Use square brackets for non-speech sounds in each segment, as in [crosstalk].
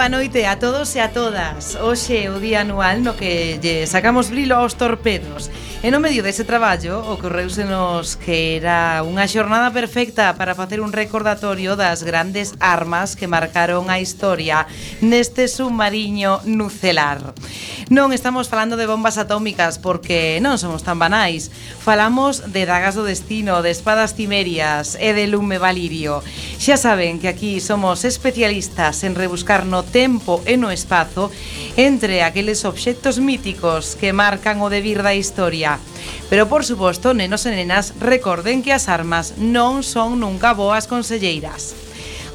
boa noite a todos e a todas. Hoxe é o día anual no que lle sacamos brilo aos torpedos. E no medio dese traballo ocorreusenos que era unha xornada perfecta para facer un recordatorio das grandes armas que marcaron a historia neste submarino nucelar. Non estamos falando de bombas atómicas porque non somos tan banais. Falamos de dagas do destino, de espadas cimerias e de lume valirio. Xa saben que aquí somos especialistas en rebuscar no tempo e no espazo entre aqueles obxectos míticos que marcan o devir da historia. Pero por suposto, nenos e nenas, recorden que as armas non son nunca boas conselleiras.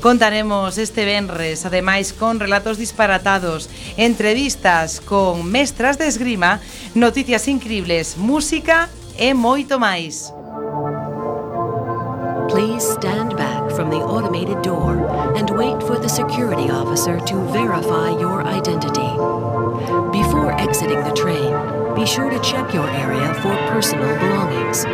Contaremos este venres, ademais con relatos disparatados, entrevistas con mestras de esgrima, noticias increíbles, música e moito máis. Please stand back from the automated door and wait for the security officer to verify your identity. Before exiting the train, be sure to check your area for personal belongings.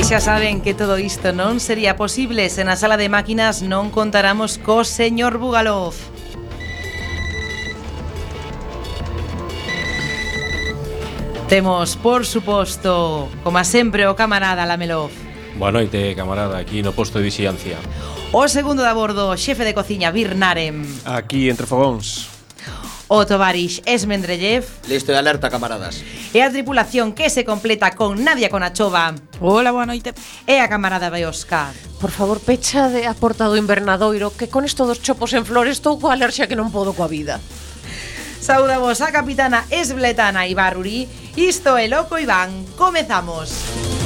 E xa saben que todo isto non sería posible se na sala de máquinas non contaramos co señor Bugalov. Temos, por suposto, como sempre, o camarada Lamelov. Boa noite, camarada, aquí no posto de vixiancia. O segundo da bordo, xefe de cociña, Birnarem. Aquí, entre fogóns. O tovarix Esmendrellev. Listo de alerta, camaradas e a tripulación que se completa con Nadia Conachova. Hola, boa noite. E a camarada Beosca. Por favor, pecha de a porta do invernadoiro que con estos dos chopos en flores estou coa alerxia que non podo coa vida. Saudamos a capitana esbletana Ibarruri. Isto é Loco Iván. Comezamos. Comezamos.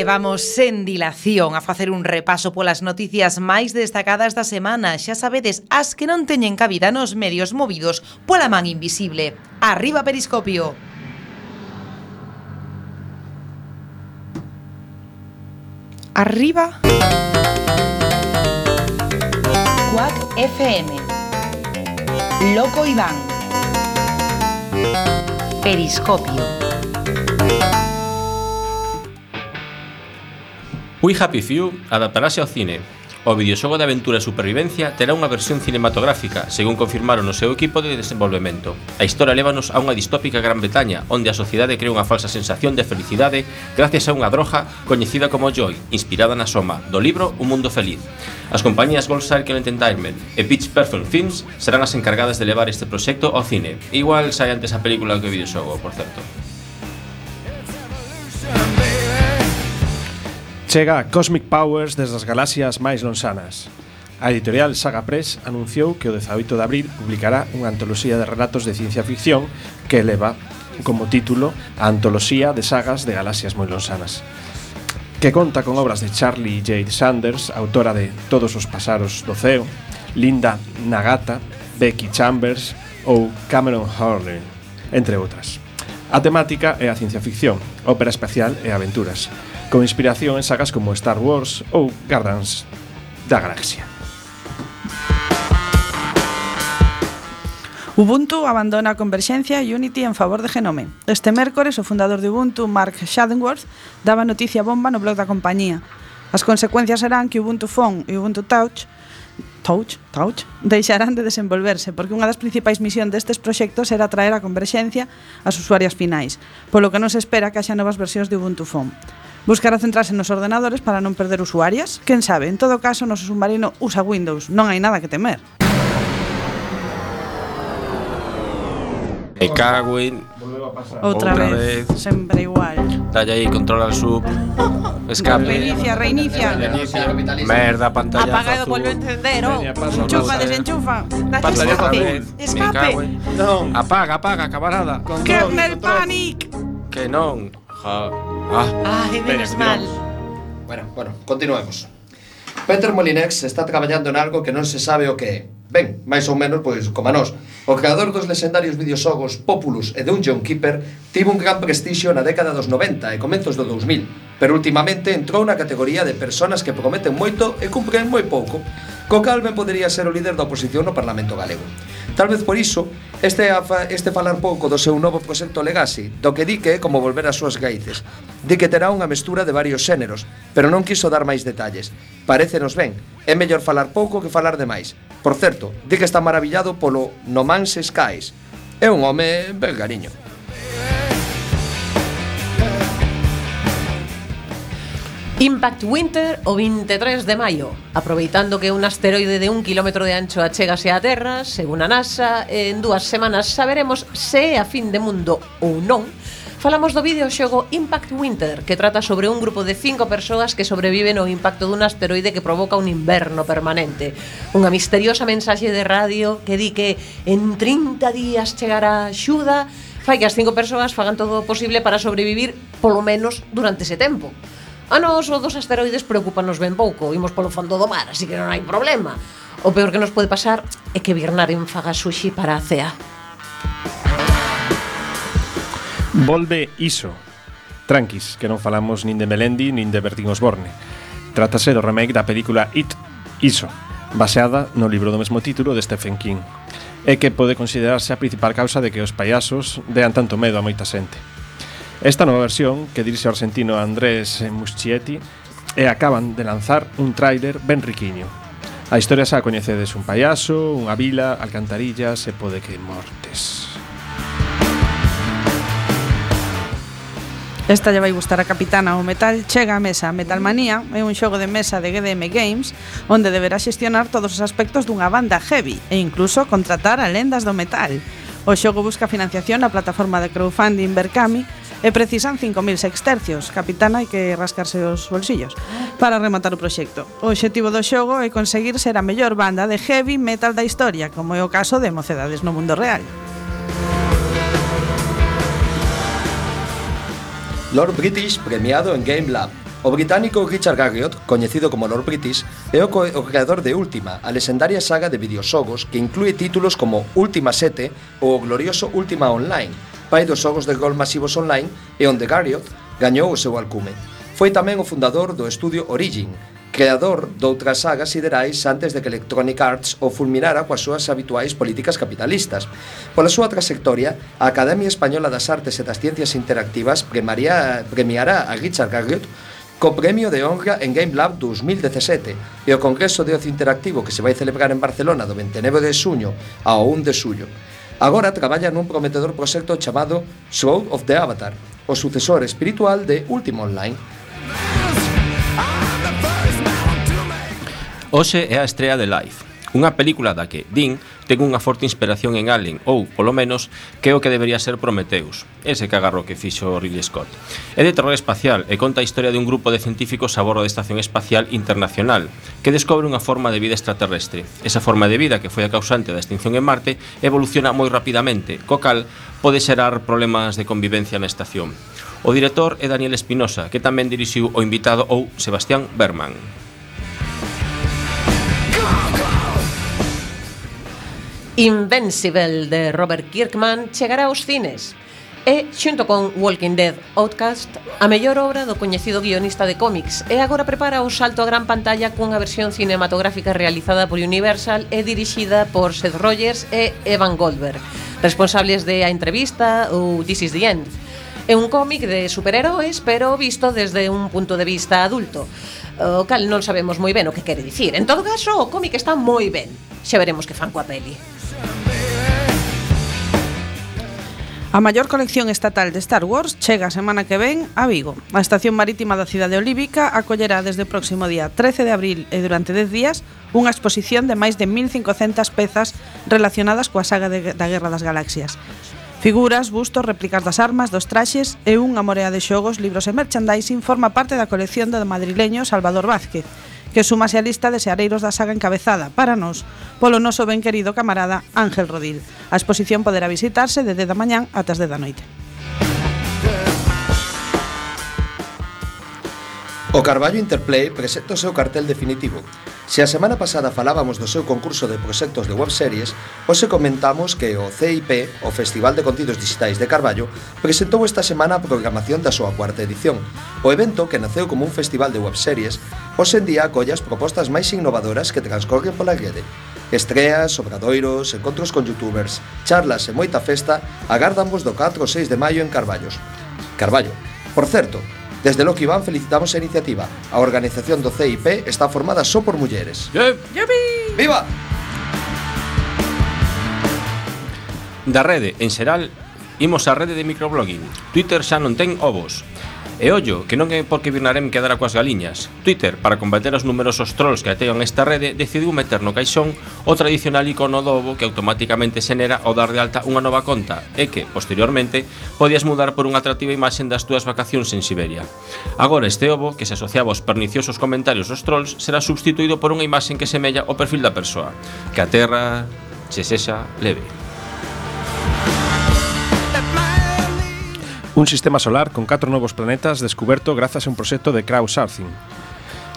E vamos sen dilación a facer un repaso polas noticias máis destacadas da semana. Xa sabedes, as que non teñen cabida nos medios movidos pola man invisible. Arriba Periscopio. Arriba. Cuac FM. Loco Iván. Periscopio. We Happy Few adaptarase ao cine. O videoxogo de aventura e supervivencia terá unha versión cinematográfica, según confirmaron o seu equipo de desenvolvemento. A historia lévanos a unha distópica Gran Bretaña, onde a sociedade crea unha falsa sensación de felicidade gracias a unha droga coñecida como Joy, inspirada na soma do libro Un Mundo Feliz. As compañías Gold Circle Entertainment e Pitch Perfect Films serán as encargadas de levar este proxecto ao cine. Igual sai antes a película que o videoxogo, por certo. Chega Cosmic Powers desde as galaxias máis lonxanas. A editorial Saga Press anunciou que o 18 de abril publicará unha antoloxía de relatos de ciencia ficción que leva como título a Antoloxía de Sagas de Galaxias moi lonxanas. que conta con obras de Charlie J. Sanders, autora de Todos os pasaros do ceo, Linda Nagata, Becky Chambers ou Cameron Hurley, entre outras. A temática é a ciencia ficción, ópera espacial e aventuras con inspiración en sagas como Star Wars ou Guardians da Galaxia. Ubuntu abandona a converxencia e Unity en favor de Genome. Este mércores, o fundador de Ubuntu, Mark Shadowworth, daba noticia bomba no blog da compañía. As consecuencias serán que Ubuntu Phone e Ubuntu Touch Touch, Touch, deixarán de desenvolverse, porque unha das principais misión destes proxectos era traer a converxencia ás usuarias finais, polo que non se espera que haxa novas versións de Ubuntu Phone. Buscará centrarse nos ordenadores para non perder usuarias? Quen sabe, en todo caso, noso submarino usa Windows, non hai nada que temer. Me cago en... Outra, Outra vez. vez. sempre igual. Dalla aí, controla el sub. Escape. Reinicia, reinicia. Merda, pantalla Apagado, azul. volve a encender, oh. Enchufa, desenchufa. Pantalla escape. azul. Me cago Escape. en... Non. Apaga, apaga, camarada. Kernel Panic. Que non. Ja. Ah, ah Ai, menos mal. Bueno, bueno, continuemos. Peter Molinex está traballando en algo que non se sabe o que é. Ben, máis ou menos, pois, como a nós. O creador dos legendarios videoxogos Populus e Dungeon Keeper tivo un gran prestixio na década dos 90 e comenzos do 2000 pero últimamente entrou na categoría de personas que prometen moito e cumpren moi pouco, co cal ben podería ser o líder da oposición no Parlamento galego. Tal vez por iso, este, este falar pouco do seu novo proxecto Legacy, do que di que é como volver ás súas gaices. Di que terá unha mestura de varios xéneros, pero non quiso dar máis detalles. Parécenos ben, é mellor falar pouco que falar demais. Por certo, di que está maravillado polo No Man's Skies. É un home ben cariño. Impact Winter o 23 de maio Aproveitando que un asteroide de un kilómetro de ancho achégase á Terra Según a NASA, en dúas semanas saberemos se é a fin de mundo ou non Falamos do videoxogo Impact Winter, que trata sobre un grupo de cinco persoas que sobreviven ao impacto dun asteroide que provoca un inverno permanente. Unha misteriosa mensaxe de radio que di que en 30 días chegará axuda fai que as cinco persoas fagan todo o posible para sobrevivir polo menos durante ese tempo. A nos, o dos asteroides preocupanos ben pouco, imos polo fondo do mar, así que non hai problema. O peor que nos pode pasar é que Birnarin faga sushi para a CEA. Volve iso. Tranquis, que non falamos nin de Melendi nin de Bertín Osborne. Trátase do remake da película It, Iso, baseada no libro do mesmo título de Stephen King e que pode considerarse a principal causa de que os payasos dean tanto medo a moita xente. Esta nova versión, que dirixe o argentino Andrés Muschietti, e acaban de lanzar un tráiler ben riquiño. A historia xa coñecedes un payaso, unha vila, alcantarillas e pode que mortes. Esta lle vai gustar a capitana o metal chega a mesa Metalmanía é un xogo de mesa de GDM Games onde deberá xestionar todos os aspectos dunha banda heavy e incluso contratar a lendas do metal. O xogo busca financiación na plataforma de crowdfunding Berkami e precisan 5.000 sextercios, capitán hai que rascarse os bolsillos, para rematar o proxecto. O obxectivo do xogo é conseguir ser a mellor banda de heavy metal da historia, como é o caso de Mocedades no mundo real. Lord British premiado en Game Lab. O británico Richard Garriott, coñecido como Lord British, é o, o creador de Última, a lesendaria saga de videoxogos que inclúe títulos como Última 7 ou o glorioso Última Online, pai dos xogos de gol masivos online e onde Garriott gañou o seu alcume. Foi tamén o fundador do estudio Origin, creador doutras sagas siderais antes de que Electronic Arts o fulminara coas súas habituais políticas capitalistas. Pola súa trayectoria, a Academia Española das Artes e das Ciencias Interactivas premaría, premiará a Richard Garriott co Premio de Honra en Game Lab 2017 e o Congreso de Ocio Interactivo que se vai celebrar en Barcelona do 29 de suño ao 1 de suyo. Agora traballa nun prometedor proxecto chamado Sword of the Avatar, o sucesor espiritual de Ultima Online. Hoxe é a estrea de Life, Unha película da que, din, ten unha forte inspiración en Alien ou, polo menos, que é o que debería ser Prometheus, ese cagarro que fixo Ridley Scott. É de terror espacial e conta a historia dun grupo de científicos a bordo da Estación Espacial Internacional que descobre unha forma de vida extraterrestre. Esa forma de vida que foi a causante da extinción en Marte evoluciona moi rapidamente, co cal pode xerar problemas de convivencia na estación. O director é Daniel Espinosa, que tamén dirixiu o invitado ou Sebastián Berman. Invincible de Robert Kirkman chegará aos cines e, xunto con Walking Dead Outcast, a mellor obra do coñecido guionista de cómics e agora prepara o salto a gran pantalla cunha versión cinematográfica realizada por Universal e dirixida por Seth Rogers e Evan Goldberg, responsables de A Entrevista ou This is the End. É un cómic de superheróis, pero visto desde un punto de vista adulto, o cal non sabemos moi ben o que quere dicir. En todo caso, o cómic está moi ben. Xa veremos que fan coa peli. A maior colección estatal de Star Wars chega a semana que ven a Vigo. A estación marítima da cidade olívica acollerá desde o próximo día 13 de abril e durante 10 días unha exposición de máis de 1500 pezas relacionadas coa saga de, da Guerra das Galaxias. Figuras, bustos, réplicas das armas, dos traxes e unha morea de xogos, libros e merchandising forma parte da colección do madrileño Salvador Vázquez, que súmase a lista de seareiros da saga encabezada, para nós, polo noso ben querido camarada Ángel Rodil. A exposición poderá visitarse desde da mañán ata as 10 da noite. O Carballo Interplay presenta o seu cartel definitivo Se a semana pasada falábamos do seu concurso de proxectos de webseries, hoxe comentamos que o CIP, o Festival de Contidos Digitais de Carballo, presentou esta semana a programación da súa cuarta edición. O evento, que naceu como un festival de webseries, hoxe en día acolle as propostas máis innovadoras que transcorren pola rede. Estreas, obradoiros, encontros con youtubers, charlas e moita festa agardan vos do 4 ou 6 de maio en Carballos. Carballo. Por certo, Desde Loki Van felicitamos a iniciativa. A organización do CIP está formada só por mulleres. Yupi. Viva! Da rede, en xeral, imos á rede de microblogging. Twitter xa non ten ovos. E ollo, que non é porque Birnarem quedara coas galiñas. Twitter, para combater os numerosos trolls que atean esta rede, decidiu meter no caixón o tradicional icono do ovo que automáticamente xenera ao dar de alta unha nova conta e que, posteriormente, podías mudar por unha atractiva imaxen das túas vacacións en Siberia. Agora este ovo, que se asociaba aos perniciosos comentarios dos trolls, será substituído por unha imaxen que semella o perfil da persoa. Que a terra che sexa leve. un sistema solar con catro novos planetas descoberto grazas a un proxecto de crowdsourcing.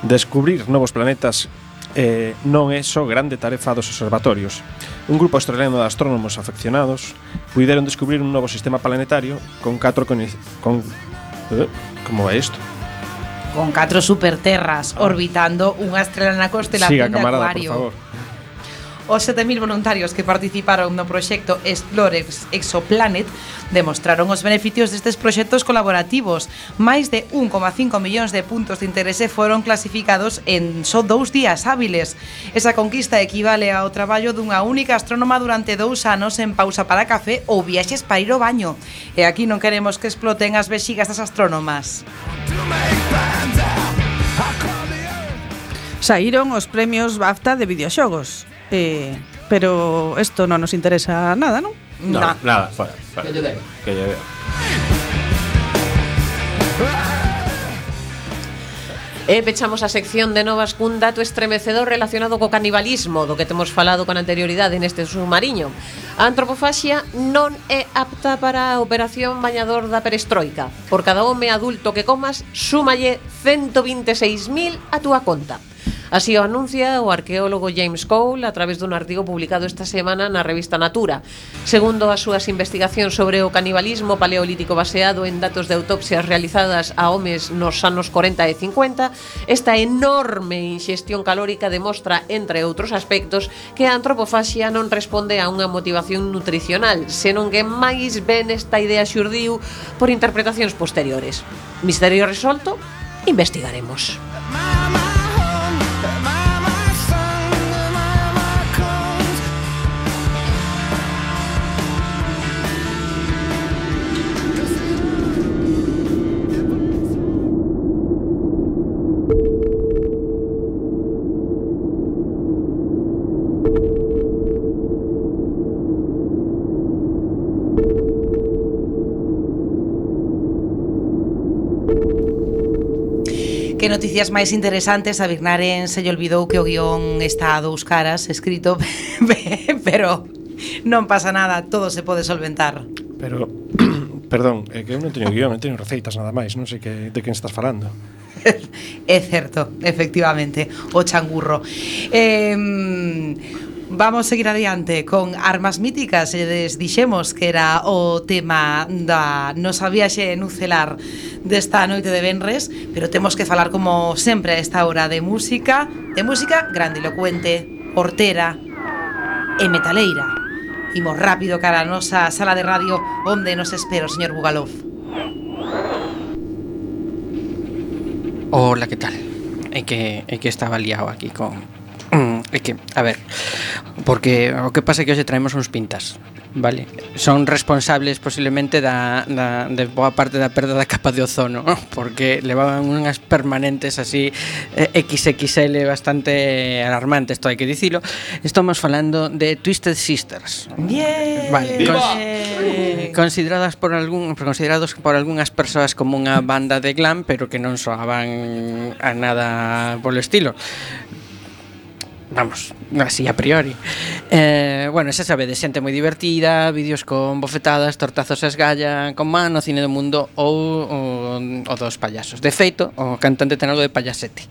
Descubrir novos planetas eh, non é só grande tarefa dos observatorios. Un grupo australiano de astrónomos afeccionados puideron descubrir un novo sistema planetario con catro con... con eh, como é isto? Con catro superterras orbitando unha estrela na constelación Siga, camarada, de Acuario. Por favor. Os 7.000 voluntarios que participaron no proxecto Explore Exoplanet demostraron os beneficios destes proxectos colaborativos. Máis de 1,5 millóns de puntos de interese foron clasificados en só dous días hábiles. Esa conquista equivale ao traballo dunha única astrónoma durante dous anos en pausa para café ou viaxes para ir ao baño. E aquí non queremos que exploten as vexigas das astrónomas. Saíron os premios BAFTA de videoxogos. Eh, pero isto non nos interesa nada, non? No, nada, nada fora. Que lle debo. Que lle. E eh, pechamos a sección de novas cun dato estremecedor relacionado co canibalismo do que temos falado con anterioridade neste submarino. A antropofaxia non é apta para a operación bañador da perestroika. Por cada home adulto que comas, súmalle 126.000 a túa conta. Así o anuncia o arqueólogo James Cole a través dun artigo publicado esta semana na revista Natura. Segundo as súas investigacións sobre o canibalismo paleolítico baseado en datos de autopsias realizadas a homes nos anos 40 e 50, esta enorme inxestión calórica demostra, entre outros aspectos, que a antropofaxia non responde a unha motivación nutricional, senón que máis ben esta idea xurdiu por interpretacións posteriores. Misterio resolto? Investigaremos. Mama. My. que noticias máis interesantes a Vignaren se lle olvidou que o guión está a dous caras escrito [laughs] pero non pasa nada todo se pode solventar pero [clears throat] perdón, é que eu non teño guión, non teño receitas nada máis, non sei que de quen estás falando. [laughs] é certo, efectivamente, o changurro. Eh, Vamos seguir adiante con Armas Míticas E des dixemos que era o tema da nosa viaxe nucelar desta noite de Benres Pero temos que falar como sempre a esta hora de música De música grandilocuente, hortera e metaleira Imos rápido cara a nosa sala de radio onde nos espera o señor Bugalov. Hola, que tal? É que, é que estaba liado aquí con, Mm, é que, a ver, porque o que pasa é que hoxe traemos uns pintas, vale? Son responsables posiblemente da, da, de boa parte da perda da capa de ozono, [laughs] porque levaban unhas permanentes así eh, XXL bastante alarmantes, isto hai que dicilo. Estamos falando de Twisted Sisters. Yeah. Vale, cons yeah. consideradas por algún considerados por algunhas persoas como unha banda de glam, pero que non soaban a nada polo estilo vamos, así a priori. Eh, bueno, xa sabe, de xente moi divertida, vídeos con bofetadas, tortazos a esgalla, con mano, cine do mundo ou o, o dos payasos. De feito, o cantante ten algo de payasete.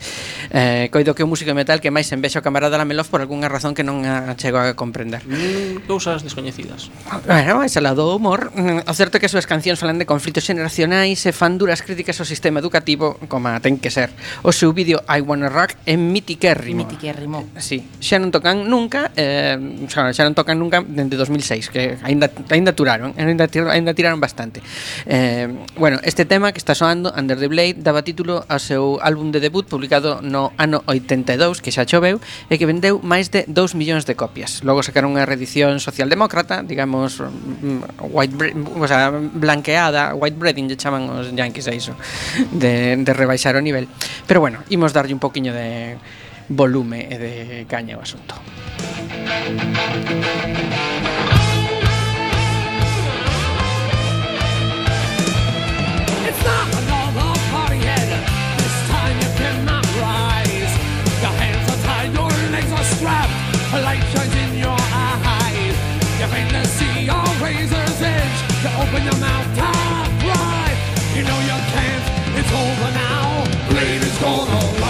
Eh, coido que o músico de metal que máis envexa o camarada Lamelov por algunha razón que non a chego a comprender. Mm, cousas descoñecidas. Bueno, esa lado do humor. Mm, o certo é que as súas cancións falan de conflitos generacionais e fan duras críticas ao sistema educativo, como ten que ser. O seu vídeo I Wanna Rock é mitiquérrimo. Mitiquérrimo. Sí, sí. Xa non tocan nunca, eh, xa, xa non tocan nunca dende 2006, que aínda aínda turaron, aínda aínda tiraron bastante. Eh, bueno, este tema que está soando Under the Blade daba título ao seu álbum de debut publicado no ano 82, que xa choveu, e que vendeu máis de 2 millóns de copias. Logo sacaron unha reedición socialdemócrata, digamos mm, white o sea, blanqueada, white breading lle chaman os yankees a iso, de, de rebaixar o nivel. Pero bueno, imos darlle un poquinho de volume eh, de Caña o Asunto. light shines in your eyes. You fantasy on razor's edge. You open your mouth to cry. You know you can't. It's over now. Blade is gone away.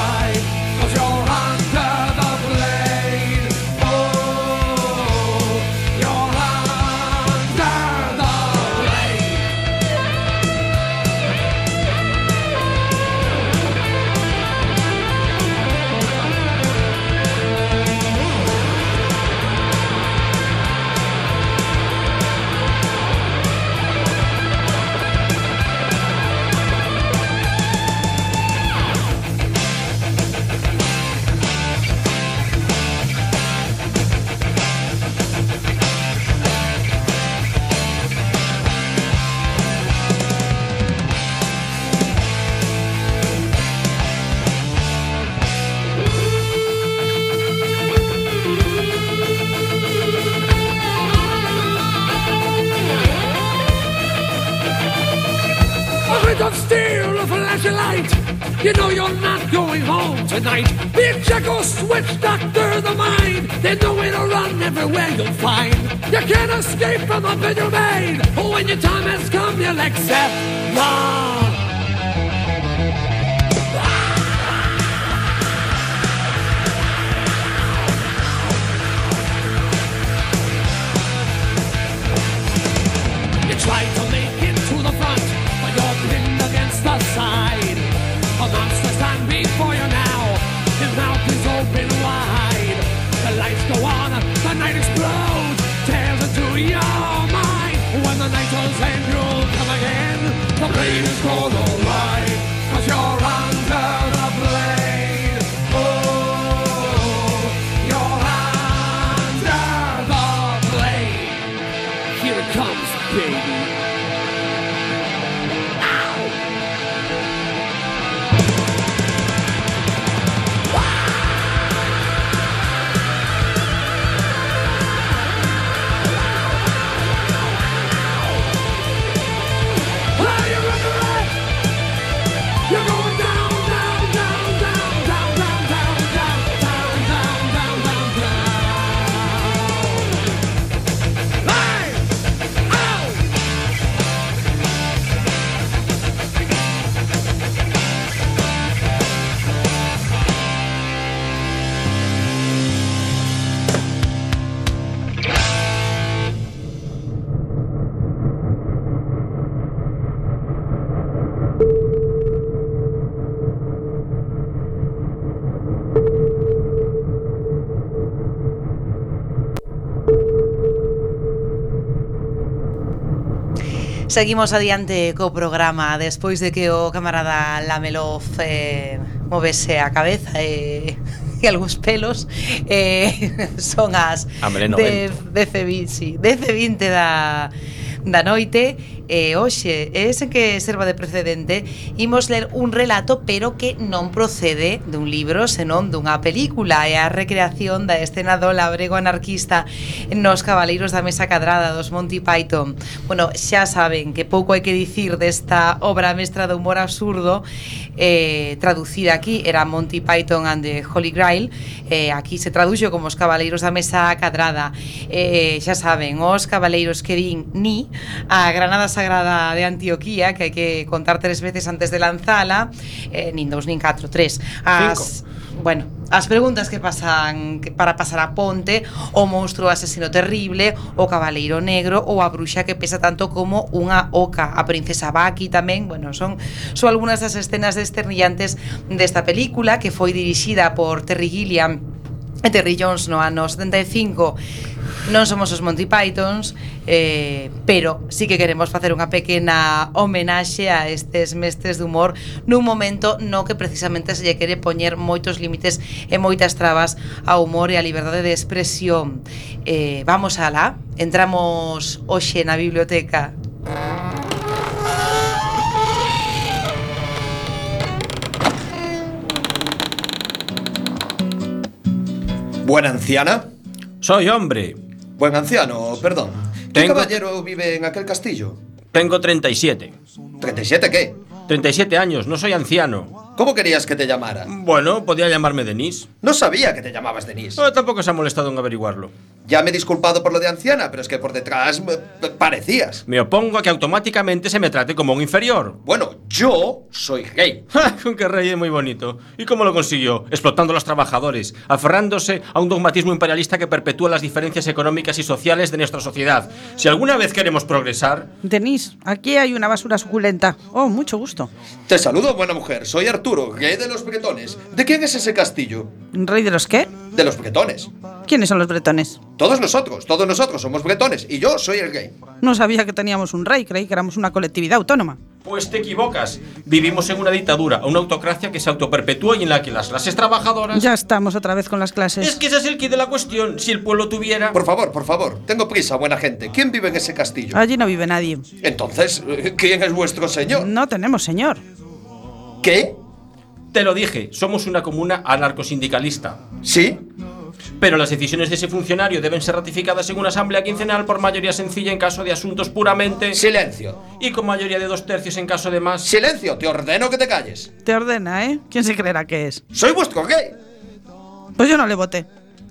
You know you're not going home tonight. The Checo switch doctor the mind. They know where to run everywhere you'll find. You can't escape from the bed you made. But when your time has come, you'll accept the small Seguimos adiante co programa. Despois de que o camarada Lamelov eh, movese a cabeza e eh, e algúns pelos eh, [laughs] son as 10 10, sí, 10 20 da, da noite. E hoxe, ese que serva de precedente, imos ler un relato pero que non procede dun libro, senón dunha película. É a recreación da escena do labrego anarquista nos Cabaleiros da Mesa Cadrada dos Monty Python. Bueno, xa saben que pouco hai que dicir desta obra mestra do humor absurdo eh, traducida aquí era Monty Python and the Holy Grail eh, aquí se traduxo como os Cabaleiros da Mesa Cadrada eh, xa saben, os Cabaleiros que din ni a Granada Sagrada sagrada de Antioquía que hai que contar tres veces antes de lanzala, eh, nin dous, nin catro, tres. As, Cinco. bueno, as preguntas que pasan que para pasar a ponte, o monstruo asesino terrible, o cabaleiro negro ou a bruxa que pesa tanto como unha oca, a princesa Baki tamén, bueno, son son algunhas das escenas desternillantes desta película que foi dirixida por Terry Gilliam e Terry Jones no ano 75 non somos os Monty Pythons eh, pero sí que queremos facer unha pequena homenaxe a estes mestres de humor nun momento no que precisamente se lle quere poñer moitos límites e moitas trabas ao humor e á liberdade de expresión. Eh, vamos alá entramos hoxe na biblioteca. Música Buena anciana. Soy hombre. Buen anciano, perdón. ¿Qué Tengo- caballero vive en aquel castillo? Tengo 37. ¿37 qué? 37 años, no soy anciano. ¿Cómo querías que te llamara? Bueno, podía llamarme Denise. No sabía que te llamabas Denise. No, tampoco se ha molestado en averiguarlo. Ya me he disculpado por lo de anciana, pero es que por detrás me- me parecías. Me opongo a que automáticamente se me trate como un inferior. Bueno, yo soy gay. [laughs] Que rey muy bonito. ¿Y cómo lo consiguió? Explotando a los trabajadores, aferrándose a un dogmatismo imperialista que perpetúa las diferencias económicas y sociales de nuestra sociedad. Si alguna vez queremos progresar, Denise, aquí hay una basura suculenta. Oh, mucho gusto. Te saludo, buena mujer. Soy Arturo, gay de los bretones. ¿De quién es ese castillo? ¿Rey de los qué? De los bretones. ¿Quiénes son los bretones? Todos nosotros, todos nosotros somos bretones. Y yo soy el gay. No sabía que teníamos un rey, creí que éramos una colectividad autónoma. pues te equivocas. Vivimos en una dictadura, una autocracia que se autoperpetúa y en la que las clases trabajadoras... Ya estamos otra vez con las clases. Es que ese es el quid de la cuestión. Si el pueblo tuviera... Por favor, por favor. Tengo prisa, buena gente. ¿Quién vive en ese castillo? Allí no vive nadie. Entonces, ¿quién es vuestro señor? No tenemos señor. ¿Qué? Te lo dije, somos una comuna anarcosindicalista. ¿Sí? Pero las decisiones de ese funcionario deben ser ratificadas en una asamblea quincenal por mayoría sencilla en caso de asuntos puramente... Silencio. Y con mayoría de dos tercios en caso de más... Silencio, te ordeno que te calles. Te ordena, ¿eh? ¿Quién se creerá que es? Soy vuestro gay. Pues yo no le voté.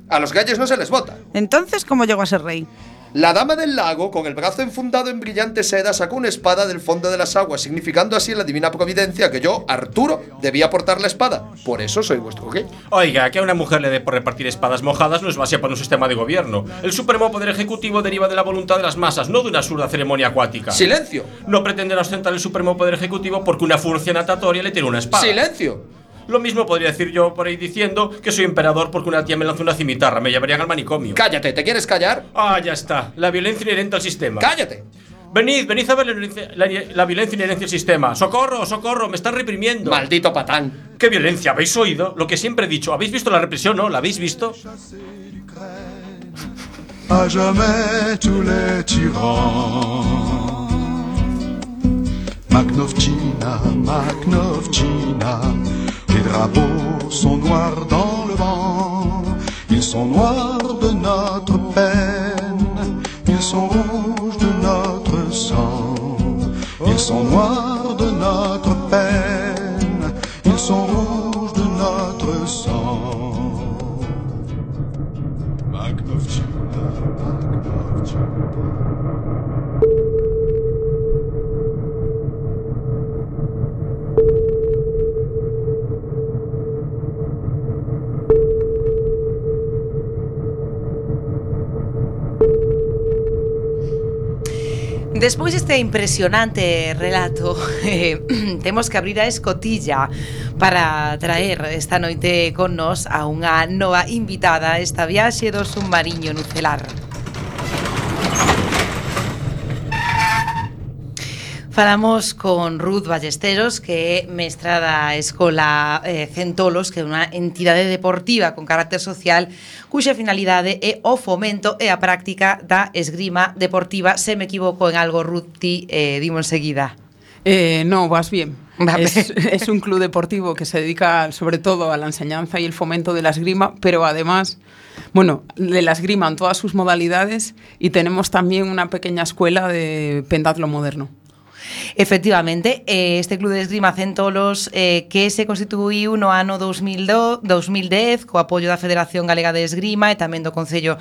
A los gayes no se les vota. Entonces, ¿cómo llegó a ser rey? La dama del lago, con el brazo enfundado en brillante seda, sacó una espada del fondo de las aguas, significando así en la divina providencia que yo, Arturo, debía portar la espada. Por eso soy vuestro. Oiga, que a una mujer le dé por repartir espadas mojadas no es base para un sistema de gobierno. El supremo poder ejecutivo deriva de la voluntad de las masas, no de una absurda ceremonia acuática. Silencio. No pretenderá ostentar el supremo poder ejecutivo porque una furcia natatoria le tiene una espada. Silencio. Lo mismo podría decir yo por ahí diciendo que soy emperador porque una tía me lanzó una cimitarra, me llevarían al manicomio. Cállate, ¿te quieres callar? ah, ya está. La violencia inherente al sistema. Cállate. Venid, venid a ver la, violencia- la, la violencia inherente al sistema. ¡Socorro, socorro! ¡Me están reprimiendo! Maldito patán. ¿Qué violencia? ¿Habéis oído? Lo que siempre he dicho. ¿Habéis visto la represión, no? ¿La habéis visto? à jamais tous les tyrans. Maknovchina, Maknovchina, les drapeaux sont noirs dans le vent, ils sont noirs de notre peine, ils sont rouges de notre sang, ils sont noirs de notre peine, ils sont rouges de notre sang. Despois deste impresionante relato [laughs] eh, [clears throat] Temos que abrir a escotilla Para traer esta noite con nos A unha nova invitada a Esta viaxe do submarino nucelar. Falamos con Ruth Ballesteros, que é mestra da Escola eh, Centolos, que é unha entidade deportiva con carácter social cuxa finalidade é o fomento e a práctica da esgrima deportiva. Se me equivoco en algo, Ruth, ti eh, dimo enseguida. Eh, no, vas bien. Es, [laughs] es, un club deportivo que se dedica sobre todo a la enseñanza y el fomento de la esgrima, pero además, bueno, de la esgrima en todas sus modalidades y tenemos también una pequeña escuela de pentatlo moderno. Efectivamente, eh, este Club de Esgrima Centolos eh, que se constituiu no ano 2002, 2010 co apoio da Federación Galega de Esgrima e tamén do Concello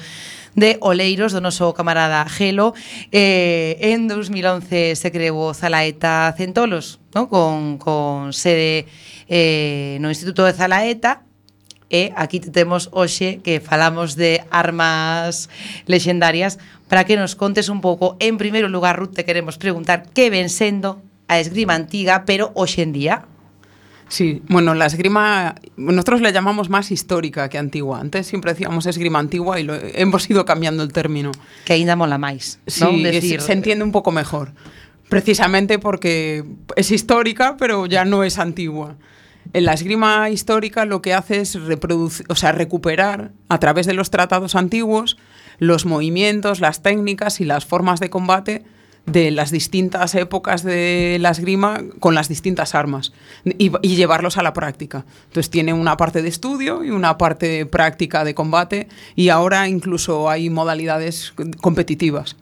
de Oleiros do noso camarada Gelo eh, en 2011 se creou o Zalaeta Centolos no? con, con sede eh, no Instituto de Zalaeta e aquí te temos hoxe que falamos de armas lexendarias para que nos contes un pouco. En primeiro lugar, Ruth, te queremos preguntar que ven sendo a esgrima antiga, pero hoxe en día? Sí, bueno, la esgrima, nosotros la llamamos más histórica que antigua. Antes siempre decíamos esgrima antigua y lo, hemos ido cambiando el término. Que ainda mola máis, ¿no? sí, Decir... es, se entiende un poco mejor. Precisamente porque es histórica, pero ya no es antigua. En la esgrima histórica lo que hace es o sea, recuperar a través de los tratados antiguos los movimientos, las técnicas y las formas de combate de las distintas épocas de la esgrima con las distintas armas y, y llevarlos a la práctica. Entonces tiene una parte de estudio y una parte práctica de combate y ahora incluso hay modalidades competitivas.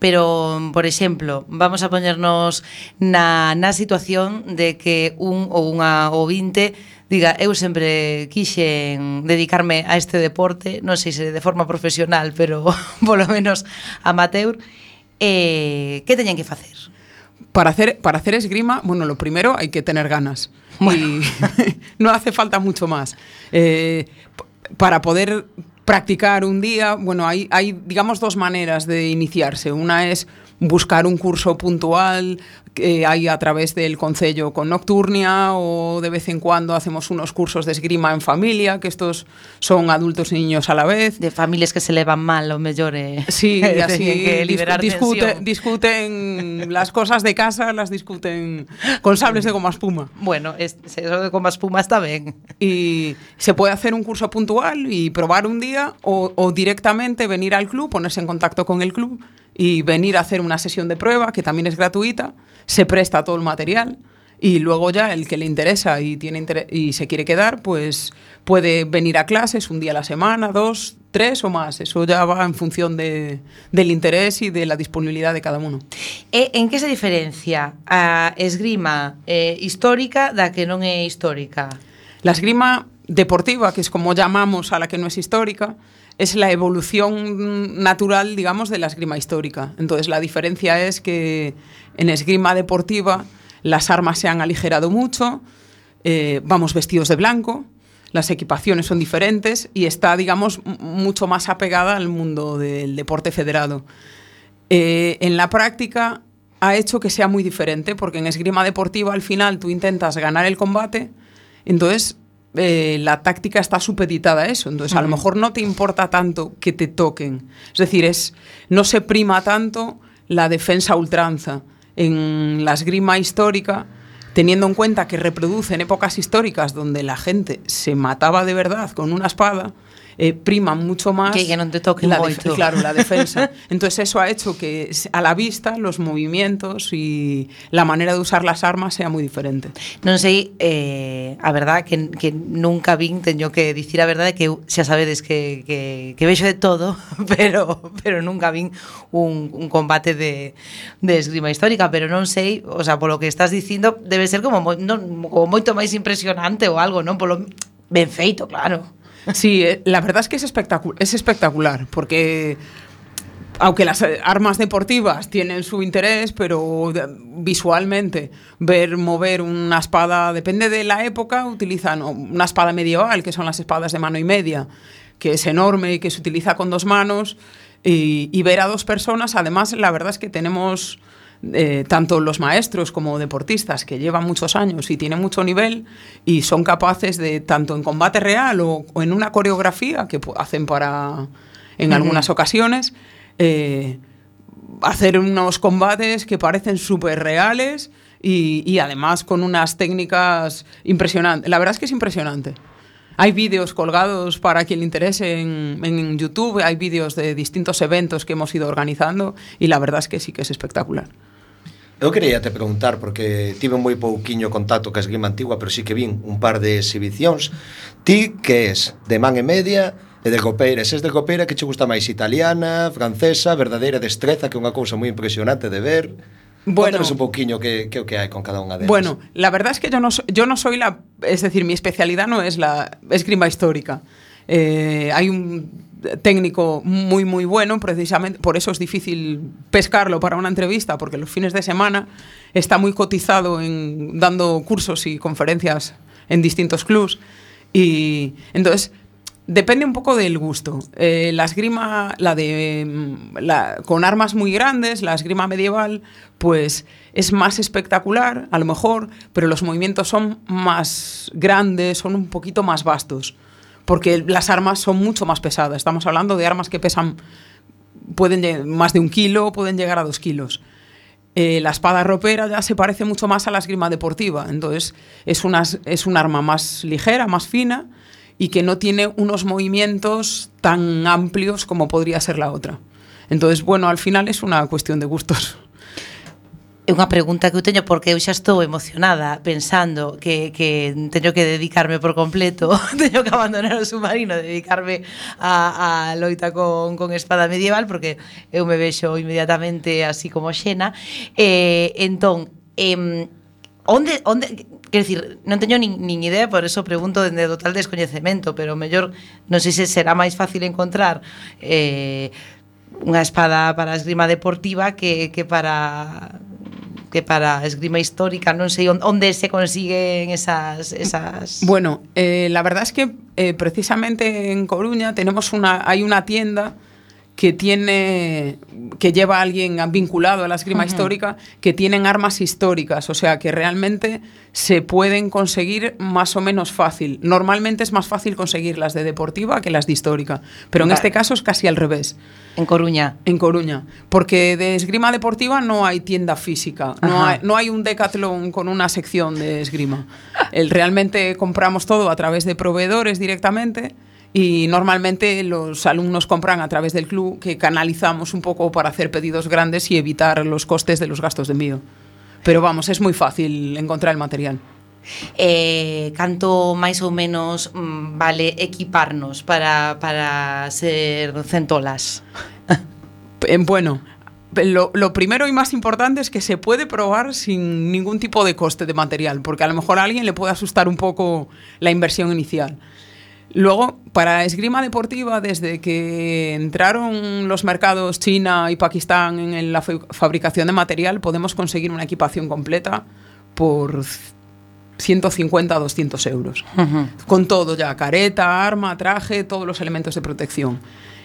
pero, por exemplo, vamos a poñernos na, na situación de que un ou unha ouvinte diga, eu sempre quixen dedicarme a este deporte, non sei se de forma profesional, pero [laughs] polo menos amateur, eh, que teñen que facer? Para hacer, para hacer esgrima, bueno, lo primero hay que tener ganas. Bueno. Y [laughs] no hace falta mucho más. Eh, para poder practicar un día, bueno, hay, hay, digamos, dos maneras de iniciarse. Una es buscar un curso puntual que hay a través del Concello con Nocturnia o de vez en cuando hacemos unos cursos de esgrima en familia, que estos son adultos y niños a la vez. De familias que se levan mal, o mellor eh, [laughs] Sí, [laughs] y así que liberar discute- discuten las cosas de casa, las discuten con sables de goma espuma. Bueno, es, eso de como espuma está ben. Y se puede hacer un curso puntual y probar un día o, o directamente venir al club, ponerse en contacto con el club y venir a hacer una sesión de prueba, que también es gratuita, se presta todo el material y luego ya el que le interesa y, tiene inter y se quiere quedar, pues puede venir a clases un día a la semana, dos, tres o más. Eso ya va en función de, del interés y de la disponibilidad de cada uno. E, en que se diferencia a esgrima eh, histórica da que non é histórica? La esgrima deportiva, que es como llamamos a la que no es histórica, es la evolución natural, digamos, de la esgrima histórica. Entonces, la diferencia es que en esgrima deportiva las armas se han aligerado mucho, eh, vamos vestidos de blanco, las equipaciones son diferentes y está, digamos, mucho más apegada al mundo del deporte federado. Eh, en la práctica ha hecho que sea muy diferente, porque en esgrima deportiva al final tú intentas ganar el combate, entonces eh, la táctica está supeditada a eso. Entonces a lo mejor no te importa tanto que te toquen. Es decir, es, no se prima tanto la defensa a ultranza. En la esgrima histórica, teniendo en cuenta que reproduce en épocas históricas donde la gente se mataba de verdad con una espada, eh, priman mucho más que, que non te toque la moito. Claro, la defensa. [laughs] Entonces eso ha hecho que a la vista los movimientos y la manera de usar las armas sea muy diferente. Non sei, eh, a verdad, que, que nunca vin, teño que dicir a verdade que xa sabedes que, que, que vexo de todo, [laughs] pero, pero nunca vin un, un combate de, de esgrima histórica, pero non sei, o sea, polo que estás dicindo, debe ser como, moi, non, como moito máis impresionante ou algo, non? Polo ben feito, claro. Sí, eh, la verdad es que es, espectacu- es espectacular, porque aunque las eh, armas deportivas tienen su interés, pero visualmente ver mover una espada, depende de la época, utilizan una espada medieval, que son las espadas de mano y media, que es enorme y que se utiliza con dos manos, y ver a dos personas, además la verdad es que tenemos eh, tanto los maestros como deportistas que llevan muchos años y tienen mucho nivel y son capaces de, tanto en combate real o, o en una coreografía que hacen para en algunas ocasiones, eh, hacer unos combates que parecen súper reales y, y además con unas técnicas impresionantes. La verdad es que es impresionante. Hay vídeos colgados para quien le interese en, en YouTube, hay vídeos de distintos eventos que hemos ido organizando y la verdad es que sí que es espectacular. Eu quería te preguntar, porque tive moi pouquiño contacto ca esgrima antigua, pero sí que vin un par de exhibicións. Ti que es de man e media, e de copeira. Es de copeira, que che gusta máis? Italiana, francesa, verdadeira destreza, que é unha cousa moi impresionante de ver. Bueno, Contanos un pouquiño que, que o que hai con cada unha delas. Bueno, la verdad es que yo no, yo no soy la... Es decir, mi especialidad no es la esgrima histórica. Eh, hay un técnico muy, muy bueno, precisamente por eso es difícil pescarlo para una entrevista, porque los fines de semana está muy cotizado en dando cursos y conferencias en distintos clubs. Y entonces Depende un poco del gusto. Eh, la esgrima, la de mm, con armas muy grandes, la esgrima medieval, pues es más espectacular, a lo mejor, pero los movimientos son más grandes, son un poquito más vastos, porque las armas son mucho más pesadas. Estamos hablando de armas que pesan, pueden más de un kilo, pueden llegar a dos kilos. Eh, la espada ropera ya se parece mucho más a la esgrima deportiva, entonces es, una, es un arma más ligera, más fina y que no tiene unos movimientos tan amplios como podría ser la otra. Entonces, bueno, al final es una cuestión de gustos. É unha pregunta que eu teño porque eu xa estou emocionada pensando que, que teño que dedicarme por completo, [laughs] teño que abandonar o submarino, dedicarme a, a loita con, con espada medieval porque eu me vexo inmediatamente así como xena. Eh, entón, eh, onde, onde, Quero dicir, non teño nin, nin idea, por eso pregunto dende total descoñecemento, pero mellor non sei se será máis fácil encontrar eh, unha espada para esgrima deportiva que, que para que para esgrima histórica, non sei on- onde se consiguen esas esas Bueno, eh, la verdad es que eh, precisamente en Coruña tenemos una, hay una tienda que tiene que lleva a alguien vinculado a la esgrima histórica que tienen armas históricas, o sea que realmente se pueden conseguir más o menos fácil. Normalmente es más fácil conseguir las de deportiva que las de histórica, pero en Vale. este caso es casi al revés. En Coruña. En Coruña, porque de esgrima deportiva no hay tienda física, no hay, no hay un decathlon con una sección de esgrima. El, realmente compramos todo a través de proveedores directamente y normalmente los alumnos compran a través del club que canalizamos un poco para hacer pedidos grandes y evitar los costes de los gastos de envío. Pero vamos, es muy fácil encontrar el material. eh, canto máis ou menos mm, vale equiparnos para, para ser centolas. [laughs] Eh, Bueno, lo, lo primero y más importante es que se puede probar sin ningún tipo de coste de material, porque a lo mejor a alguien le puede asustar un poco la inversión inicial. Luego, para esgrima deportiva, desde que entraron los mercados China y Pakistán en la fa- fabricación de material, podemos conseguir una equipación completa por 150 a 200 euros con todo ya, careta, arma, traje, todos los elementos de protección.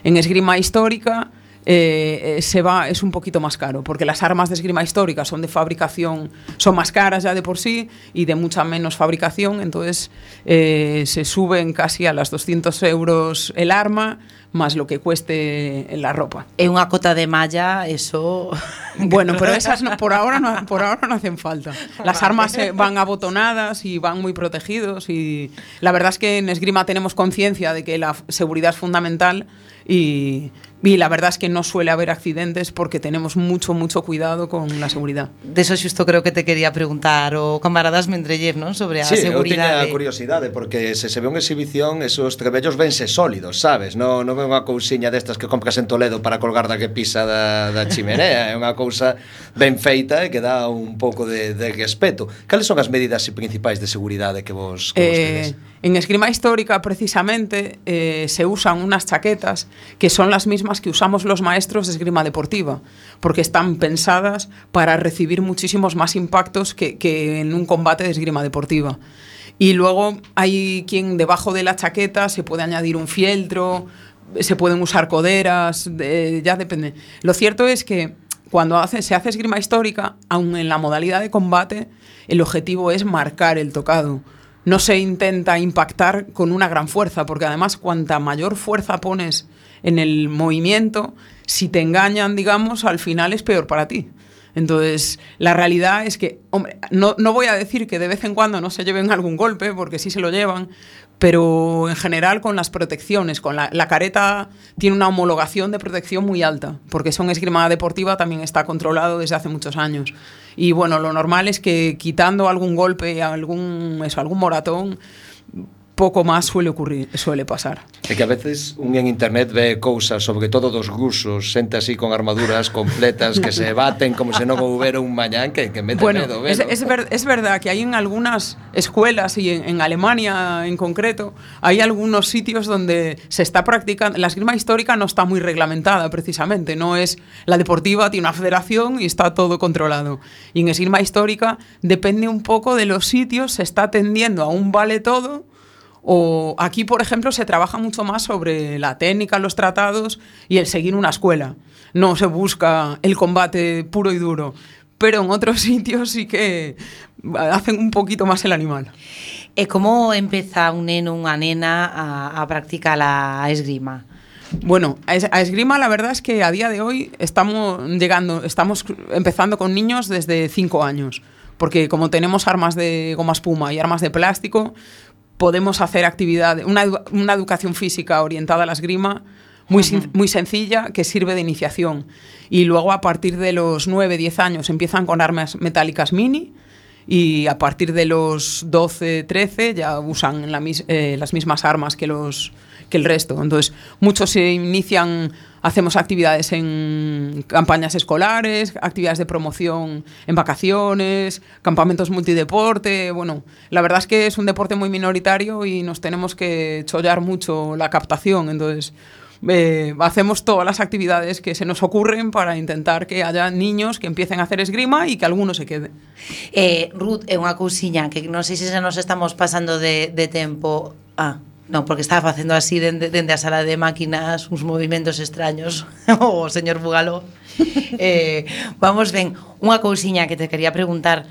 En esgrima histórica eh, eh, se va, es un poquito más caro, porque las armas de esgrima histórica son de fabricación, son más caras ya de por sí y de mucha menos fabricación, entonces eh, se suben casi a las 200 euros el arma, más lo que cueste la ropa. É unha cota de malla, eso... [laughs] Bueno, pero esas no- por, ahora no, por ahora no hacen falta. Las armas eh, van abotonadas y van muy protegidos y la verdad es que en esgrima tenemos conciencia de que la seguridad es fundamental y, Y la verdad es que no suele haber accidentes porque tenemos mucho, mucho cuidado con la seguridad. De eso justo creo que te quería preguntar o camaradas Mendrellev, non? Sobre a sí, seguridade. Sí, eu tiña curiosidade porque se se ve unha exhibición, esos trebellos vense sólidos, sabes? Non non é unha cousiña destas que compras en Toledo para colgar da que pisa da, da chimenea, [laughs] é unha cousa ben feita e que dá un pouco de, de respeto. Cales son as medidas principais de seguridade que vos que vos eh, tedes? En esgrima histórica, precisamente, eh, se usan unas chaquetas que son las mismas que usamos los maestros de esgrima deportiva, porque están pensadas para recibir muchísimos más impactos que, en un combate de esgrima deportiva. Y luego hay quien debajo de la chaqueta se puede añadir un fieltro, se pueden usar coderas, de- ya depende. Lo cierto es que cuando se hace esgrima histórica, aun en la modalidad de combate, el objetivo es marcar el tocado. No se intenta impactar con una gran fuerza, porque además cuanta mayor fuerza pones en el movimiento, si te engañan, digamos, al final es peor para ti. Entonces, la realidad es que, hombre, no, no voy a decir que de vez en cuando no se lleven algún golpe, porque sí se lo llevan, pero en general con las protecciones, con la, la careta tiene una homologación de protección muy alta, porque son esgrima deportiva también está controlado desde hace muchos años. Y bueno, lo normal es que quitando algún golpe, algún, eso, algún moratón, pouco máis suele ocurrir, suele pasar. É que a veces un en internet ve cousas, sobre todo dos rusos, xente así con armaduras completas que se baten como se non houbera un mañán que, que mete bueno, medo, es, velo. es, ver- es verdad que hay en algunas escuelas y en, en Alemania en concreto, hay algunos sitios donde se está practicando. La esgrima histórica no está muy reglamentada precisamente, no es la deportiva, tiene una federación y está todo controlado. Y en esgrima histórica depende un poco de los sitios, se está tendiendo a un vale todo. O aquí, por ejemplo, se trabaja mucho más sobre la técnica, los tratados y el seguir una escuela. No se busca el combate puro y duro. Pero en otros [laughs] sitios sí que hacen un poquito más el animal. E como empeza un neno, unha nena a, a practicar a esgrima? Bueno, a esgrima la verdad es que a día de hoy estamos llegando, estamos empezando con niños desde 5 años, porque como tenemos armas de goma espuma y armas de plástico, podemos hacer actividad, una, una educación física orientada a la esgrima muy, muy sencilla que sirve de iniciación. Y luego a partir de los 9, 10 años empiezan con armas metálicas mini y a partir de los 12, 13 ya usan la mis- eh, las mismas armas que, los, que el resto. Entonces, muchos se inician, hacemos actividades en campañas escolares, actividades de promoción en vacaciones, campamentos multideporte. Bueno, la verdad es que es un deporte muy minoritario y nos tenemos que chollar mucho la captación. Entonces, eh, hacemos todas las actividades que se nos ocurren para intentar que haya niños que empiecen a hacer esgrima y que alguno se quede. Eh, Ruth, eh, é unha cousiña que non sei se nos estamos pasando de, de tempo. Ah, Non, porque estaba facendo así dende, dende a sala de máquinas uns movimentos extraños [laughs] o señor Bugaló. [laughs] eh, vamos ben, unha cousiña que te quería preguntar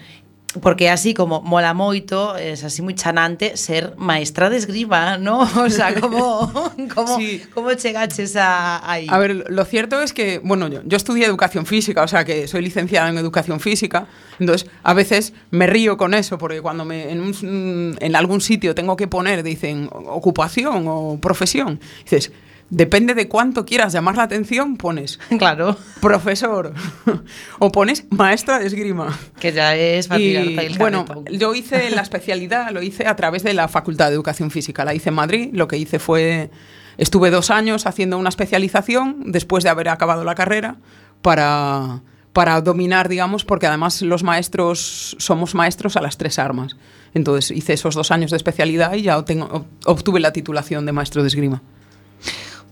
porque así como mola moito, es así moi chanante ser maestra de esgrima, ¿no? [laughs] O sea, como [laughs] como como chegaches a aí? A ver, lo cierto es que, bueno, yo, yo estudié educación física, o sea que soy licenciada en educación física, entonces a veces me río con eso, porque cuando me, en, un- en algún sitio tengo que poner, dicen, ocupación o profesión, dices, depende de cuánto quieras llamar la atención, pones, [laughs] claro, profesor, [laughs] o pones maestra de esgrima. Que ya es para Y, el bueno, yo hice la especialidad, lo hice a través de la Facultad de Educación Física. La hice en Madrid. Lo que hice fue. Estuve dos años haciendo una especialización después de haber acabado la carrera para, para dominar, digamos, porque además los maestros somos maestros a las tres armas. Entonces hice esos dos años de especialidad y ya obtengo- obtuve la titulación de maestro de esgrima.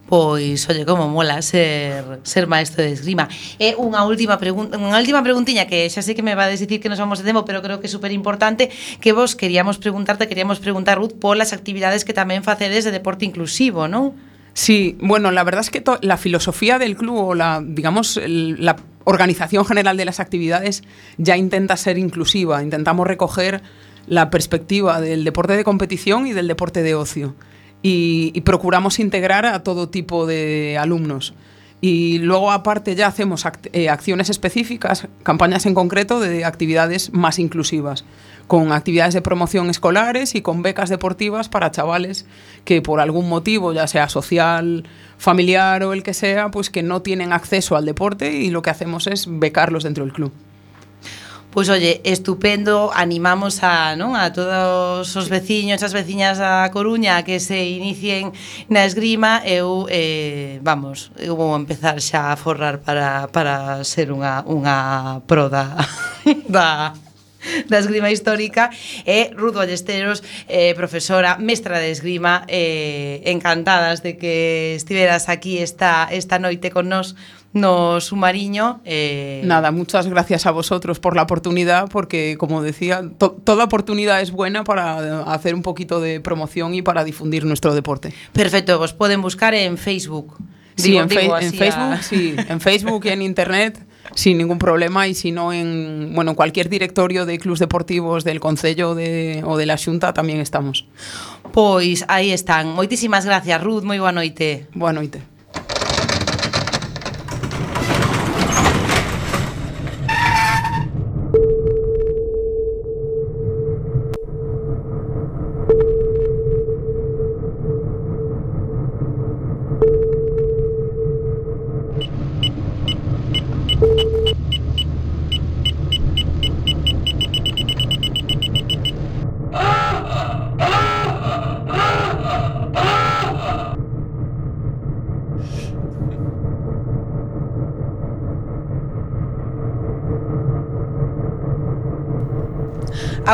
Pois, oye, como mola ser ser maestro de esgrima. E unha última pregunta, última que xa sei que me va a decir que nos vamos de tempo, pero creo que é super importante que vos queríamos preguntarte, queríamos preguntar Ruth polas actividades que tamén facedes de deporte inclusivo, non? Sí, bueno, la verdad es que la filosofía del club o la, digamos, la organización general de las actividades ya intenta ser inclusiva. Intentamos recoger la perspectiva del deporte de competición y del deporte de ocio. Y, procuramos integrar a todo tipo de alumnos. Y luego, aparte, ya hacemos eh, acciones específicas, campañas en concreto de actividades más inclusivas, con actividades de promoción escolares y con becas deportivas para chavales que por algún motivo, ya sea social, familiar o el que sea, pues que no tienen acceso al deporte y lo que hacemos es becarlos dentro del club. Pois olle, estupendo, animamos a, non, a todos os veciños, as veciñas da Coruña que se inicien na esgrima, eu eh, vamos, eu vou empezar xa a forrar para, para ser unha, unha pro da, [laughs] da da esgrima histórica. E Ruth Ballesteros, eh, profesora, mestra de esgrima, eh, encantadas de que estiveras aquí esta, esta noite con nós no Sumariño. Eh... Nada, muchas gracias a vosotros por la oportunidad, porque como decía, to toda oportunidad es buena para hacer un poquito de promoción y para difundir nuestro deporte. Perfecto, os pueden buscar en Facebook. Sí, digo, en, digo, en Facebook, a... sí, en Facebook y en Internet sin ningún problema y si no en bueno, cualquier directorio de clubes deportivos del Concello de, o de la Xunta también estamos. Pois aí están. Moitísimas gracias, Ruth. Moi boa noite. Boa noite.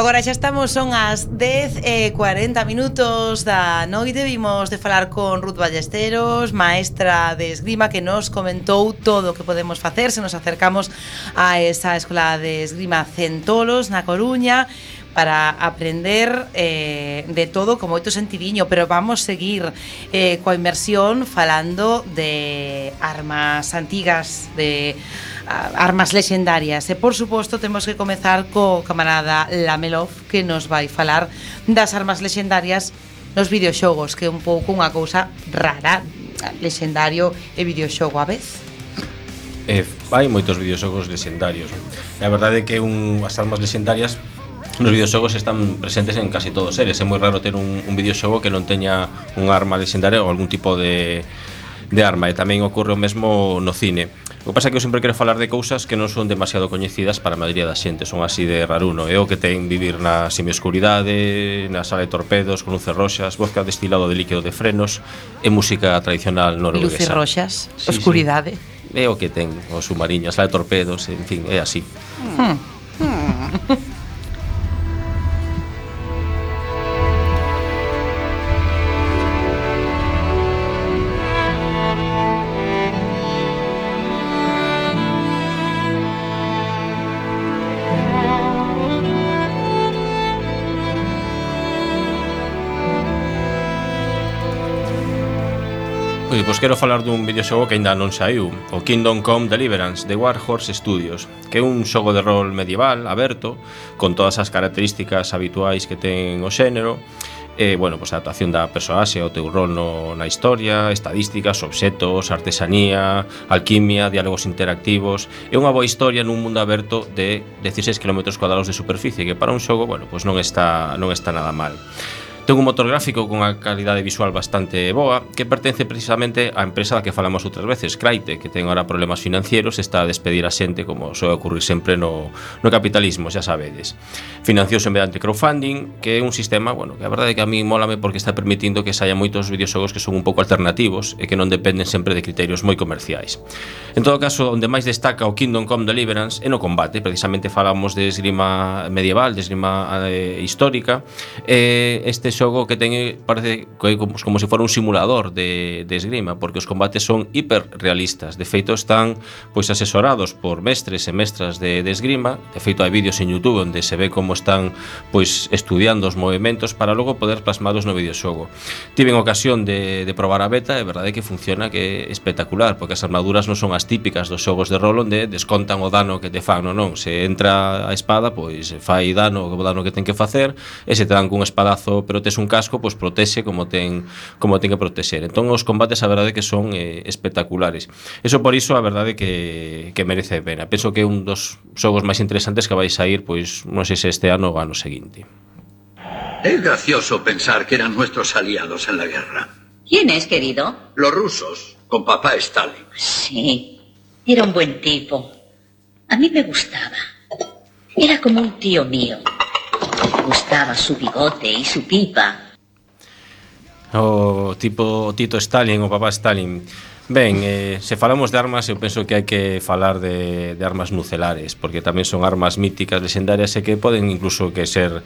Agora xa estamos, son as 10 e 40 minutos da noite. Vimos de falar con Ruth Ballesteros, maestra de esgrima Que nos comentou todo o que podemos facer. Se nos acercamos a esa escola de esgrima Centolos na Coruña para aprender eh, de todo con moito sentidiño, pero vamos seguir eh, coa inmersión falando de armas antigas, de armas lexendarias. E por suposto temos que comezar co camarada Lamelov que nos vai falar das armas lexendarias nos videoxogos, que é un pouco unha cousa rara, lexendario e videoxogo a vez. Eh, hai moitos videoxogos lexendarios. E a verdade é que un, as armas lexendarias nos videoxogos están presentes en casi todos eles. É moi raro ter un, un videoxogo que non teña un arma lexendaria ou algún tipo de, de arma. E tamén ocorre o mesmo no cine O pasa que eu sempre quero falar de cousas que non son demasiado coñecidas para a maioría da xente, son así de raruno. É o que ten vivir na semioscuridade, na sala de torpedos, con luces roxas, vodka destilado de líquido de frenos e música tradicional norueguesa. Luces roxas, sí, oscuridade. Sí. É o que ten os a sala de torpedos, en fin, é así. Hmm. Hmm. [laughs] Pois pois quero falar dun videoxogo que aínda non saiu O Kingdom Come Deliverance de Warhorse Studios Que é un xogo de rol medieval, aberto Con todas as características habituais que ten o xénero E, bueno, pois a actuación da persoaxe, o teu rol no, na historia, estadísticas, obxetos, artesanía, alquimia, diálogos interactivos... É unha boa historia nun mundo aberto de 16 km cuadrados de superficie, que para un xogo, bueno, pois non está, non está nada mal. Ten un motor gráfico con unha calidade visual bastante boa que pertence precisamente á empresa da que falamos outras veces, Craite, que ten ahora problemas financieros, está a despedir a xente como soe ocurrir sempre no, no capitalismo, xa sabedes. Financiouse mediante crowdfunding, que é un sistema, bueno, que a verdade é que a mí mólame porque está permitindo que saia moitos videoxogos que son un pouco alternativos e que non dependen sempre de criterios moi comerciais. En todo caso, onde máis destaca o Kingdom Come Deliverance é no combate, precisamente falamos de esgrima medieval, de esgrima eh, histórica, eh, este xogo que ten parece como, como se fora un simulador de, de esgrima, porque os combates son hiperrealistas. De feito están pois asesorados por mestres e mestras de, de esgrima. De feito hai vídeos en YouTube onde se ve como están pois estudiando os movimentos para logo poder plasmados no videoxogo. Tiven ocasión de, de probar a beta, e verdade que funciona que é espectacular, porque as armaduras non son as típicas dos xogos de rol onde descontan o dano que te fan, non, non, se entra a espada, pois fai dano, o dano que ten que facer, e se te dan cun espadazo pero tes un casco, pois protese como ten como ten que protexer. Entón os combates a verdade que son eh, espectaculares. Eso por iso a verdade que que merece a pena. Penso que é un dos xogos máis interesantes que vais a ir, pois non sei se este ano ou ano seguinte. Es gracioso pensar que eran nuestros aliados en la guerra. ¿Quién es, querido? Los rusos, con papá Stalin. Sí, era un buen tipo. A mí me gustaba. Era como un tío mío. gustaba su bigote y su pipa. O tipo Tito Stalin o papá Stalin. Ben, eh, se falamos de armas, eu penso que hai que falar de, de armas nucelares, porque tamén son armas míticas, legendarias, e que poden incluso que ser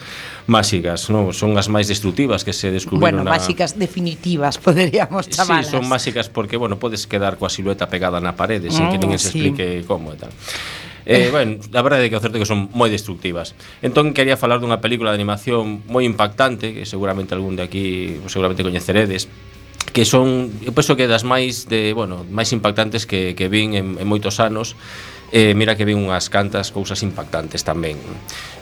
máxicas, non? Son as máis destructivas que se descubriron... Bueno, na... máxicas definitivas, [laughs] poderíamos chamalas. Sí, son máxicas porque, bueno, podes quedar coa silueta pegada na parede, sin que mm, ninguén se explique sí. como e tal. Eh, bueno, a verdade é que o certo é que son moi destructivas. Entón quería falar dunha película de animación moi impactante, que seguramente algún de aquí seguramente coñeceredes, que son, eu penso que das máis de, bueno, máis impactantes que, que vin en, en moitos anos E mira que vi unhas cantas cousas impactantes tamén.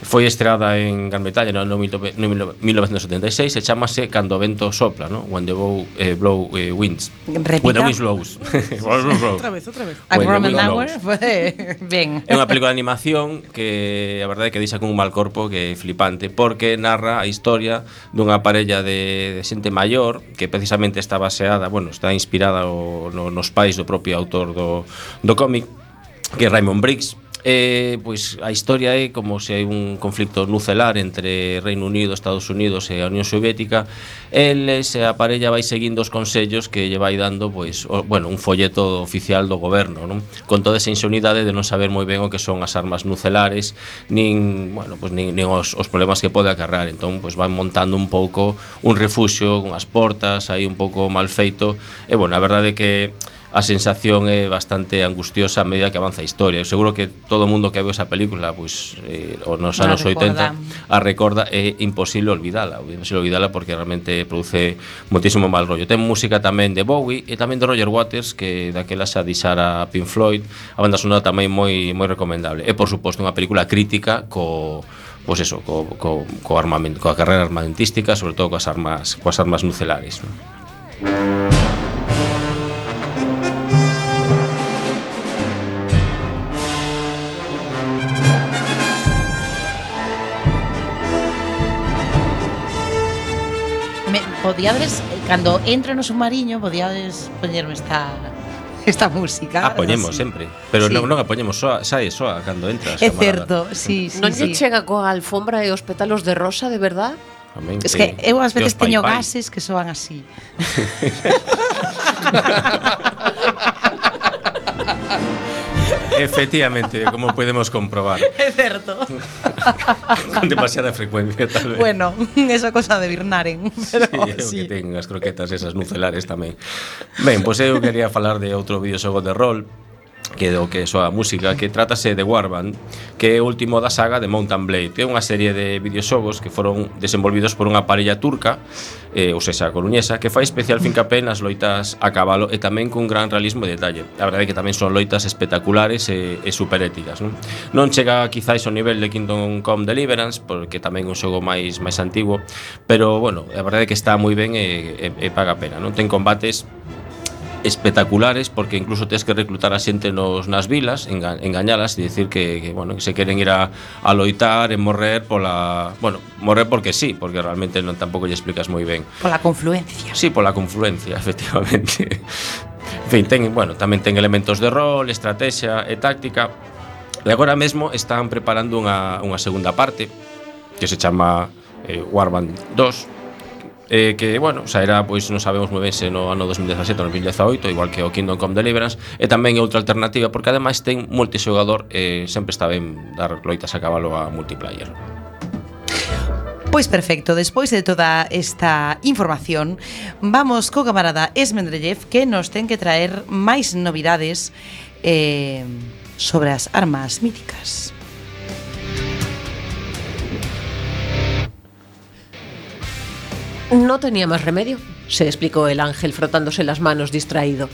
Foi estreada en Gran Bretaña no, no, no 1976 e chamase Cando o vento sopla, no? When the bow, eh, blow eh, winds. Repita. When the wind blows. [laughs] outra vez, outra vez. When the wind blows. [laughs] ben. É unha película de animación que a verdade é que deixa con un mal corpo que é flipante porque narra a historia dunha parella de, de xente maior que precisamente está baseada, bueno, está inspirada o, no, nos pais do propio autor do, do cómic que Raymond Briggs Eh, pois a historia é como se hai un conflicto nucelar entre Reino Unido, Estados Unidos e a Unión Soviética. Eles e a parella vai seguindo os consellos que lle vai dando pois, o, bueno, un folleto oficial do goberno, non? Con toda esa insunidade de non saber moi ben o que son as armas nucelares, nin, bueno, pois nin, nin os, os problemas que pode acarrar. Entón, pois van montando un pouco un refuxio, as portas, aí un pouco mal feito. E bueno, a verdade é que a sensación é bastante angustiosa a medida que avanza a historia. Eu seguro que todo mundo que veu esa película, pois eh, nos anos recorda. 80 a recorda é imposible olvidala, é imposible olvidala porque realmente produce moitísimo mal rollo. Ten música tamén de Bowie e tamén de Roger Waters que daquela xa disara Pink Floyd, a banda sonora tamén moi moi recomendable. E por suposto unha película crítica co pois pues eso, co, co, co armamento, coa carreira armamentística, sobre todo coas armas coas armas nucelares. ¿no? me, podíades, cando entro no submarino, podíades poñerme esta esta música. A poñemos así. sempre, pero sí. non, non a poñemos soa, sae soa cando entras. É certo, sí, sí. Non sí. chega coa alfombra e os pétalos de rosa, de verdad? Amén, es que eu ás veces teño pai, pai. gases que soan así. [laughs] [laughs] Efectivamente, como podemos comprobar. [laughs] É certo. [laughs] Con demasiada frecuencia, tal vez. Bueno, esa cosa de Birnaren. Pero, sí, sí. que ten as croquetas esas nucelares tamén. Ben, pois pues eu quería falar de outro videoxogo de rol que do que soa a música, que trátase de Warband, que é o último da saga de Mountain Blade, que é unha serie de videoxogos que foron desenvolvidos por unha parella turca, eh, ou sexa, coruñesa, que fai especial fincapé nas loitas a cabalo e tamén cun gran realismo de detalle. A verdade é que tamén son loitas espectaculares e, e superéticas. Non, non chega quizáis ao nivel de Kingdom Come Deliverance, porque tamén é un xogo máis máis antigo, pero, bueno, a verdade é que está moi ben e, e, e paga pena. Non ten combates espectaculares porque incluso tens que reclutar a xente nos nas vilas, enga, engañalas e dicir que, que bueno, que se queren ir a, a loitar e morrer pola, bueno, morrer porque sí, porque realmente non tampouco lle explicas moi ben. Pola confluencia. Sí, pola confluencia, [laughs] efectivamente. en fin, ten, bueno, tamén ten elementos de rol, estrategia e táctica. E agora mesmo están preparando unha, unha segunda parte que se chama eh, Warband 2 eh, que, bueno, saerá, pois non sabemos moi ben se no ano 2017 ou 2018, igual que o Kingdom Come Deliverance, e tamén é outra alternativa, porque ademais ten multixogador e eh, sempre está ben dar loitas a cabalo a multiplayer. Pois perfecto, despois de toda esta información, vamos co camarada Esmendrellev que nos ten que traer máis novidades eh, sobre as armas míticas. No tenía más remedio, se explicó el ángel frotándose las manos distraído.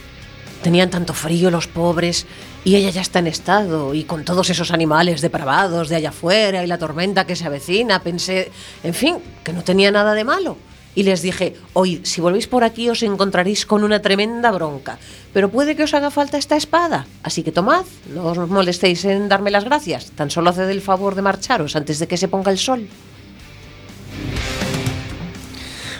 Tenían tanto frío los pobres y ella ya está en estado y con todos esos animales depravados de allá afuera y la tormenta que se avecina, pensé, en fin, que no tenía nada de malo. Y les dije, oíd, si volvéis por aquí os encontraréis con una tremenda bronca, pero puede que os haga falta esta espada, así que tomad, no os molestéis en darme las gracias, tan solo haced el favor de marcharos antes de que se ponga el sol.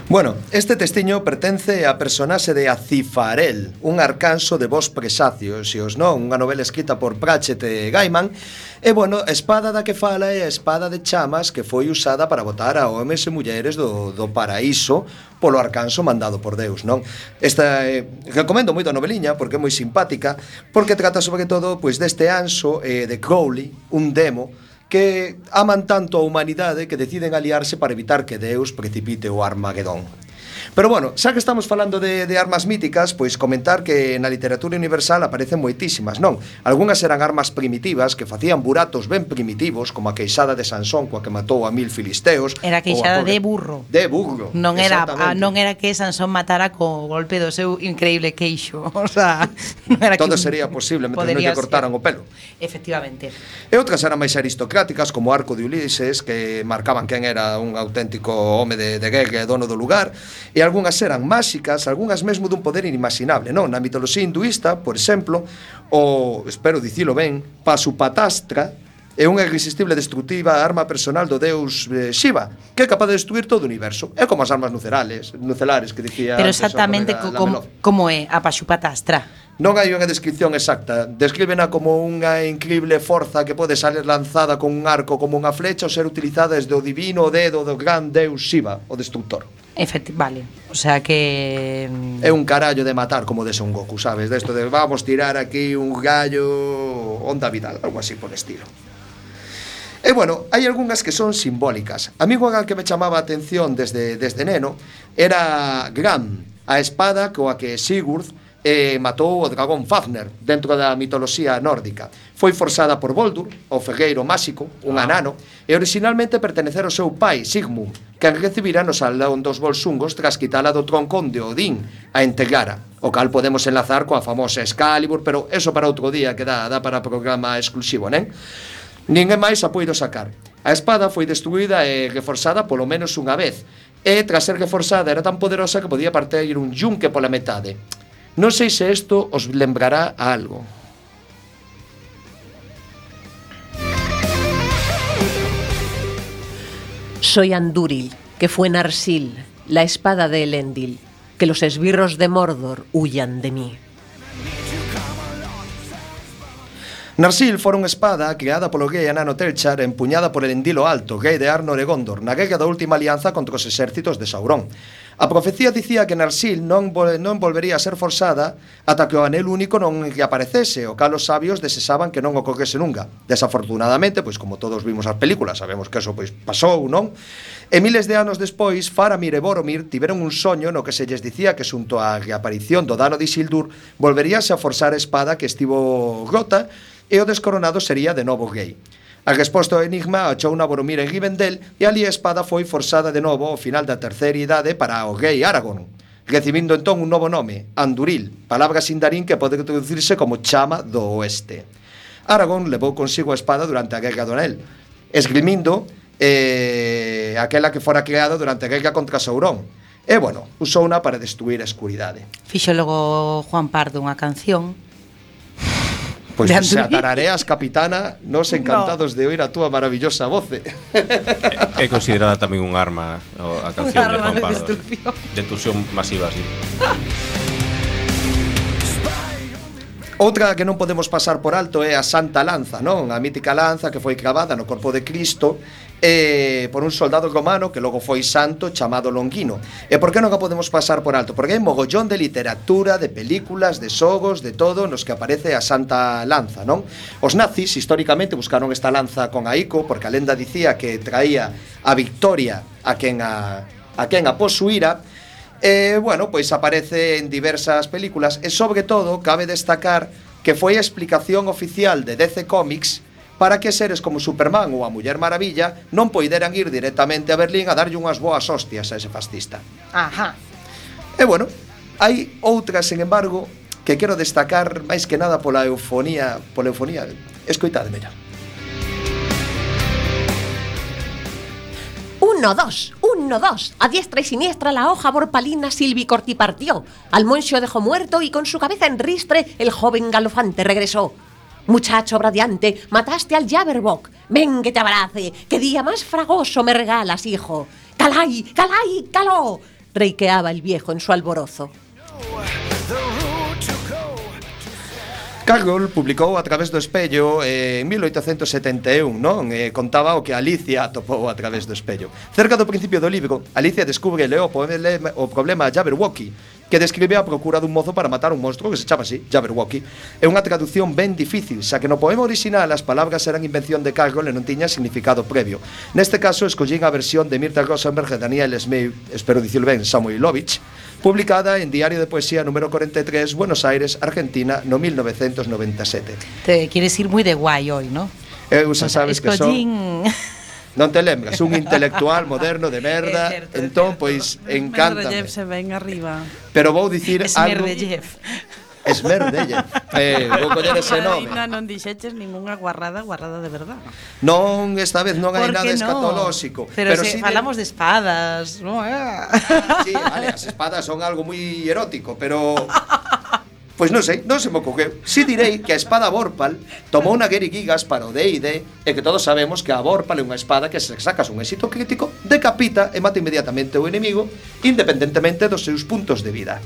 Bueno, este testiño pertence a personaxe de Acifarel, un arcanso de vos presacio, se os non, unha novela escrita por Pratchett e Gaiman, e bueno, a espada da que fala é a espada de chamas que foi usada para botar a homes e mulleres do, do paraíso polo arcanso mandado por Deus, non? Esta eh, recomendo moito a noveliña porque é moi simpática, porque trata sobre todo pois deste anso eh, de Crowley, un demo que aman tanto a humanidade que deciden aliarse para evitar que Deus precipite o Armagedón. Pero bueno, xa que estamos falando de, de armas míticas, pois comentar que na literatura universal aparecen moitísimas, non? Algúnas eran armas primitivas que facían buratos ben primitivos, como a queixada de Sansón coa que matou a mil filisteos. Era queixada de burro. De burro. Non era ah, a, non era que Sansón matara co golpe do seu increíble queixo, [laughs] o sea, non era Todo que sería posible mentre non lle cortaran ser. o pelo. Efectivamente. E outras eran máis aristocráticas como o Arco de Ulises que marcaban quen era un auténtico home de, de guerra e dono do lugar e algunhas eran máxicas, algunhas mesmo dun poder inimaginable, non? Na mitoloxía hinduista, por exemplo, o, espero dicilo ben, Pasupatastra, é unha irresistible destructiva arma personal do deus eh, Shiva, que é capaz de destruir todo o universo. É como as armas nucelares, nucelares que dicía Pero exactamente antes, como, como é a Pasupatastra? Non hai unha descripción exacta. Descríbena como unha increíble forza que pode salir lanzada con un arco como unha flecha ou ser utilizada desde o divino dedo do gran deus Shiva, o destructor. Efecti vale. O sea que... Mm, é un carallo de matar como de Son Goku, sabes? Desto esto de vamos tirar aquí un gallo onda vital, algo así por estilo. E bueno, hai algunhas que son simbólicas. A mí unha que me chamaba a atención desde, desde neno era Gram, a espada coa que Sigurd e matou o dragón Fafner dentro da mitoloxía nórdica. Foi forzada por Boldur, o fegueiro máxico, un ah. anano, e originalmente pertenecer ao seu pai, Sigmund, que recibira no saldón dos bolsungos tras quitala do tronco onde Odín a entegara, o cal podemos enlazar coa famosa Excalibur, pero eso para outro día que dá, dá para programa exclusivo, nen? Ninguén máis a poido sacar. A espada foi destruída e reforzada polo menos unha vez, e tras ser reforzada era tan poderosa que podía partir un yunque pola metade. Non sei se isto os lembrará a algo. Soy Andúril, que fue Narsil, la espada de Elendil, que los esbirros de Mordor huyan de mí. Narsil fora unha espada creada polo rei Anano Telchar e empuñada por Elendil o Alto, rei de Arnor e Gondor, na guerra da última alianza contra os exércitos de Sauron. A profecía dicía que Narsil non, non volvería a ser forzada ata que o anel único non que aparecese, o cal os sabios desesaban que non ocorrese nunca. Desafortunadamente, pois como todos vimos as películas, sabemos que eso pois pasou, non? E miles de anos despois, Faramir e Boromir tiveron un soño no que se lles dicía que xunto á reaparición do dano de Isildur volveríase a forzar a espada que estivo rota e o descoronado sería de novo gay. A resposta ao enigma achou na Boromir e Rivendell e ali a espada foi forzada de novo ao final da terceira idade para o rei Aragorn, recibindo entón un novo nome, Anduril, palabra sindarín que pode traducirse como chama do oeste. Aragón levou consigo a espada durante a Guerra do Anel, esgrimindo eh, aquela que fora creada durante a Guerra contra Sauron, e, bueno, usouna para destruir a escuridade. Fixo logo Juan Pardo unha canción Pois pues, se atarareas, capitana, nos encantados no. de oír a túa maravillosa voce. É, considerada tamén un arma a canción arma de Juan Pardo. De destrucción, de intrusión masiva, así. Outra que non podemos pasar por alto é a Santa Lanza, non? A mítica lanza que foi cravada no corpo de Cristo eh, por un soldado romano que logo foi santo chamado Longuino. E por que non a podemos pasar por alto? Porque hai mogollón de literatura, de películas, de xogos, de todo nos que aparece a Santa Lanza, non? Os nazis históricamente buscaron esta lanza con Aiko porque a lenda dicía que traía a victoria a quen a, a quen a posuíra E, bueno, pois aparece en diversas películas e sobre todo cabe destacar que foi a explicación oficial de DC Comics para que seres como Superman ou a Muller Maravilla non poideran ir directamente a Berlín a darlle unhas boas hostias a ese fascista. Ajá. E bueno, hai outras, sen embargo, que quero destacar máis que nada pola eufonía, pola eufonía. escoitade, mira. Uno, dos, uno, dos. A diestra y siniestra la hoja borpalina silvicorti partió. Al moncho dejó muerto y con su cabeza en ristre el joven galofante regresó. Muchacho radiante, mataste al Jabberwock. Ven que te abrace. Qué día más fragoso me regalas, hijo. ¡Calay, calay, caló! Reiqueaba el viejo en su alborozo. Carroll publicou a través do espello eh, en 1871, non? Eh, contaba o que Alicia atopou a través do espello. Cerca do principio do libro, Alicia descubre leo o problema, o problema Jabberwocky que describe a procura dun mozo para matar un monstro que se chama así, Jabberwocky. É unha traducción ben difícil, xa que no poema original as palabras eran invención de Carroll e non tiña significado previo. Neste caso, escollín a versión de Mirta Rosenberg e Daniel Smith, espero dicir ben, Samoilovich, publicada en Diario de Poesía número 43, Buenos Aires, Argentina, no 1997. Te quieres ir moi de guai hoy, ¿no? Eu xa sabes que son... Non te lembras, un intelectual moderno de merda, é certo, entón pois encanta. Medvedev se ven arriba. Pero vou dicir algo. Esmerdellev. Eh, vou coller ese nome. Ainda non dixeches ningunha guarrada, guarrada de verdad. Non, esta vez non hai nada no? escatolóxico. Pero, pero se si falamos de... de espadas, non? Ah. Sí, vale, as espadas son algo moi erótico, pero Pois non sei, non se me ocorreu. Si direi que a espada Vorpal tomou unha Gary Gigas para o D&D e que todos sabemos que a Vorpal é unha espada que se sacas un éxito crítico, decapita e mata inmediatamente o enemigo, independentemente dos seus puntos de vida.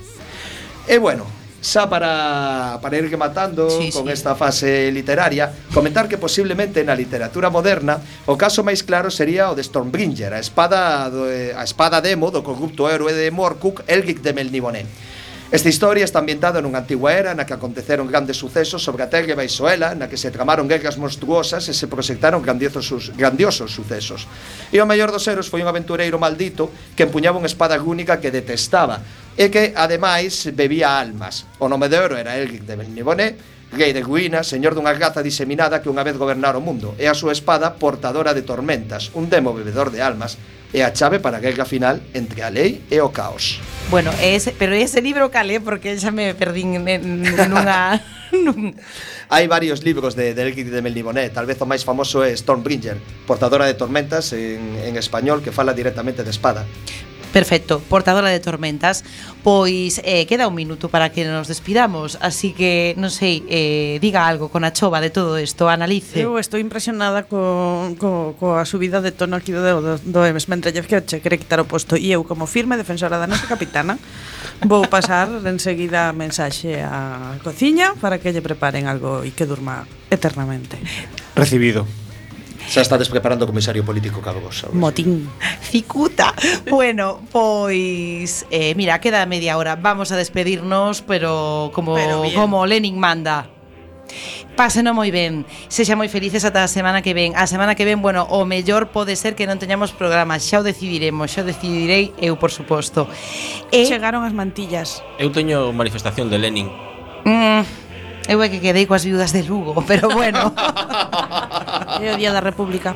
E bueno, xa para, para ir rematando sí, con sí. esta fase literaria, comentar que posiblemente na literatura moderna o caso máis claro sería o de Stormbringer, a espada, do, eh, a espada demo do corrupto héroe de Morcook, Elric de Melniboné Esta historia está ambientada nunha antigua era na que aconteceron grandes sucesos sobre a terra e Baixoela, na que se tramaron guerras monstruosas e se proxectaron grandiosos, grandiosos sucesos. E o maior dos heros foi un aventureiro maldito que empuñaba unha espada única que detestaba e que, ademais, bebía almas. O nome de oro era Elric de Belniboné, Gay de Guina, señor dunha gaza diseminada que unha vez gobernara o mundo, e a súa espada portadora de tormentas, un demo bebedor de almas, é a chave para a guerra final entre a lei e o caos. Bueno, ese, pero ese libro calé porque xa me perdín nunha... [laughs] nun... Hai varios libros de, de Eric de Melnibonet Tal vez o máis famoso é Stormbringer Portadora de tormentas en, en español Que fala directamente de espada. Perfecto, portadora de tormentas. Pois eh, queda un minuto para que nos despidamos Así que, non sei, eh, diga algo con a chova de todo isto, analice. Eu estou impresionada co, co, coa subida de tono aquí do, do, do Emes Mentre que che quere quitar o posto. E eu, como firme defensora da nosa capitana Vou pasar enseguida a mensaxe á cociña Para que lle preparen algo e que durma eternamente. Recibido. Xa estades preparando o comisario político cabos. Motín Cicuta Bueno, pois eh, Mira, queda media hora Vamos a despedirnos Pero como, pero bien. como Lenin manda Páseno moi ben. Sexa moi felices ata a semana que ven. A semana que ven, bueno, o mellor pode ser que non teñamos programa, xa o decidiremos, xa o decidirei eu, por suposto. E chegaron as mantillas. Eu teño manifestación de Lenin. Mm. Eu é que quedei coas viudas de Lugo, pero bueno. [laughs] é o Día da República.